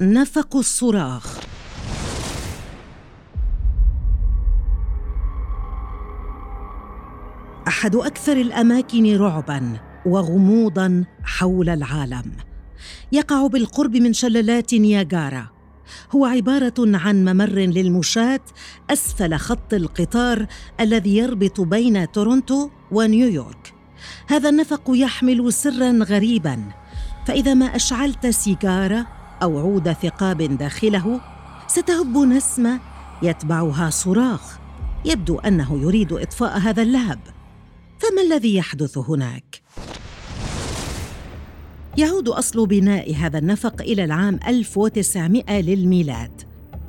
نفق الصراخ. أحد أكثر الأماكن رعبا وغموضا حول العالم. يقع بالقرب من شلالات نياجارا. هو عبارة عن ممر للمشاة أسفل خط القطار الذي يربط بين تورونتو ونيويورك. هذا النفق يحمل سرا غريبا. فإذا ما أشعلت سيجارة أو عود ثقاب داخله ستهب نسمة يتبعها صراخ يبدو أنه يريد إطفاء هذا اللهب فما الذي يحدث هناك؟ يعود أصل بناء هذا النفق إلى العام 1900 للميلاد.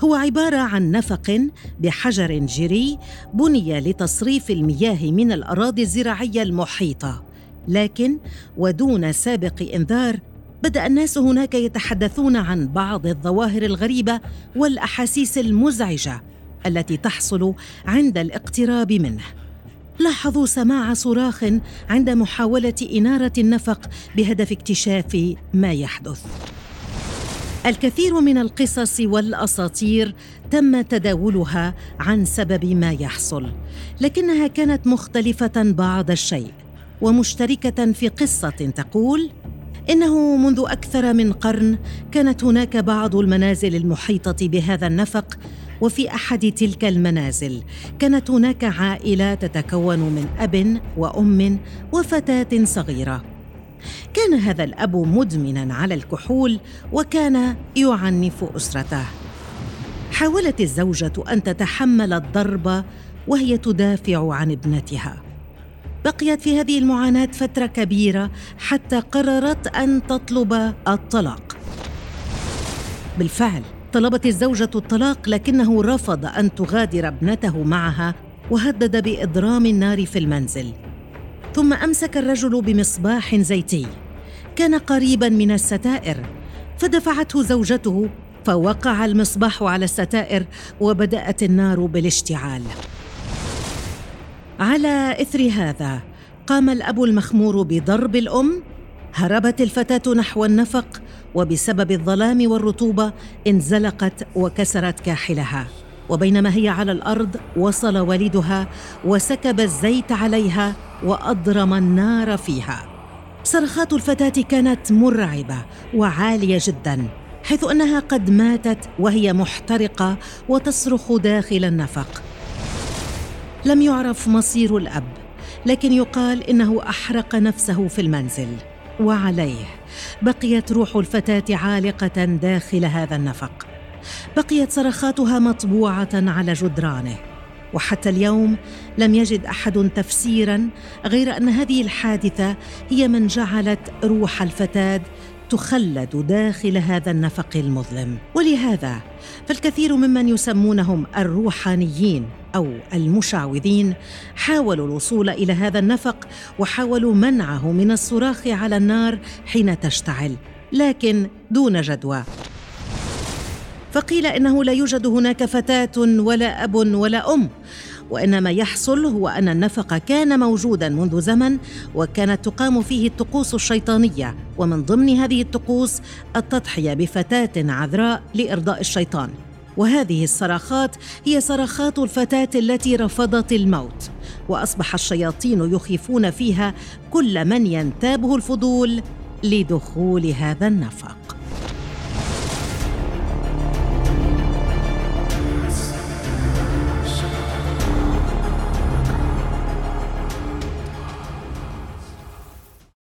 هو عبارة عن نفق بحجر جيري بني لتصريف المياه من الأراضي الزراعية المحيطة لكن ودون سابق إنذار بدأ الناس هناك يتحدثون عن بعض الظواهر الغريبة والأحاسيس المزعجة التي تحصل عند الاقتراب منه. لاحظوا سماع صراخ عند محاولة إنارة النفق بهدف اكتشاف ما يحدث. الكثير من القصص والأساطير تم تداولها عن سبب ما يحصل لكنها كانت مختلفة بعض الشيء ومشتركة في قصة تقول إنه منذ أكثر من قرن كانت هناك بعض المنازل المحيطة بهذا النفق وفي أحد تلك المنازل كانت هناك عائلة تتكون من أب وأم وفتاة صغيرة. كان هذا الأب مدمنا على الكحول وكان يعنف أسرته. حاولت الزوجة أن تتحمل الضرب وهي تدافع عن ابنتها. بقيت في هذه المعاناة فترة كبيرة حتى قررت أن تطلب الطلاق. بالفعل طلبت الزوجة الطلاق لكنه رفض أن تغادر ابنته معها وهدد بإضرام النار في المنزل. ثم أمسك الرجل بمصباح زيتي. كان قريبا من الستائر فدفعته زوجته فوقع المصباح على الستائر وبدأت النار بالاشتعال. على إثر هذا قام الأب المخمور بضرب الأم هربت الفتاة نحو النفق وبسبب الظلام والرطوبة انزلقت وكسرت كاحلها. وبينما هي على الأرض وصل والدها وسكب الزيت عليها وأضرم النار فيها. صرخات الفتاة كانت مرعبة وعالية جدا حيث أنها قد ماتت وهي محترقة وتصرخ داخل النفق. لم يعرف مصير الأب لكن يقال إنه أحرق نفسه في المنزل. وعليه بقيت روح الفتاة عالقة داخل هذا النفق. بقيت صرخاتها مطبوعة على جدرانه. وحتى اليوم لم يجد أحد تفسيرا غير أن هذه الحادثة هي من جعلت روح الفتاة تخلد داخل هذا النفق المظلم. ولهذا فالكثير ممن يسمونهم الروحانيين أو المشعوذين حاولوا الوصول إلى هذا النفق وحاولوا منعه من الصراخ على النار حين تشتعل لكن دون جدوى. فقيل إنه لا يوجد هناك فتاة ولا أب ولا أم وإن ما يحصل هو أن النفق كان موجودا منذ زمن وكانت تقام فيه الطقوس الشيطانية ومن ضمن هذه الطقوس التضحية بفتاة عذراء لإرضاء الشيطان. وهذه الصراخات هي صرخات الفتاة التي رفضت الموت. وأصبح الشياطين يخيفون فيها كل من ينتابه الفضول لدخول هذا النفق.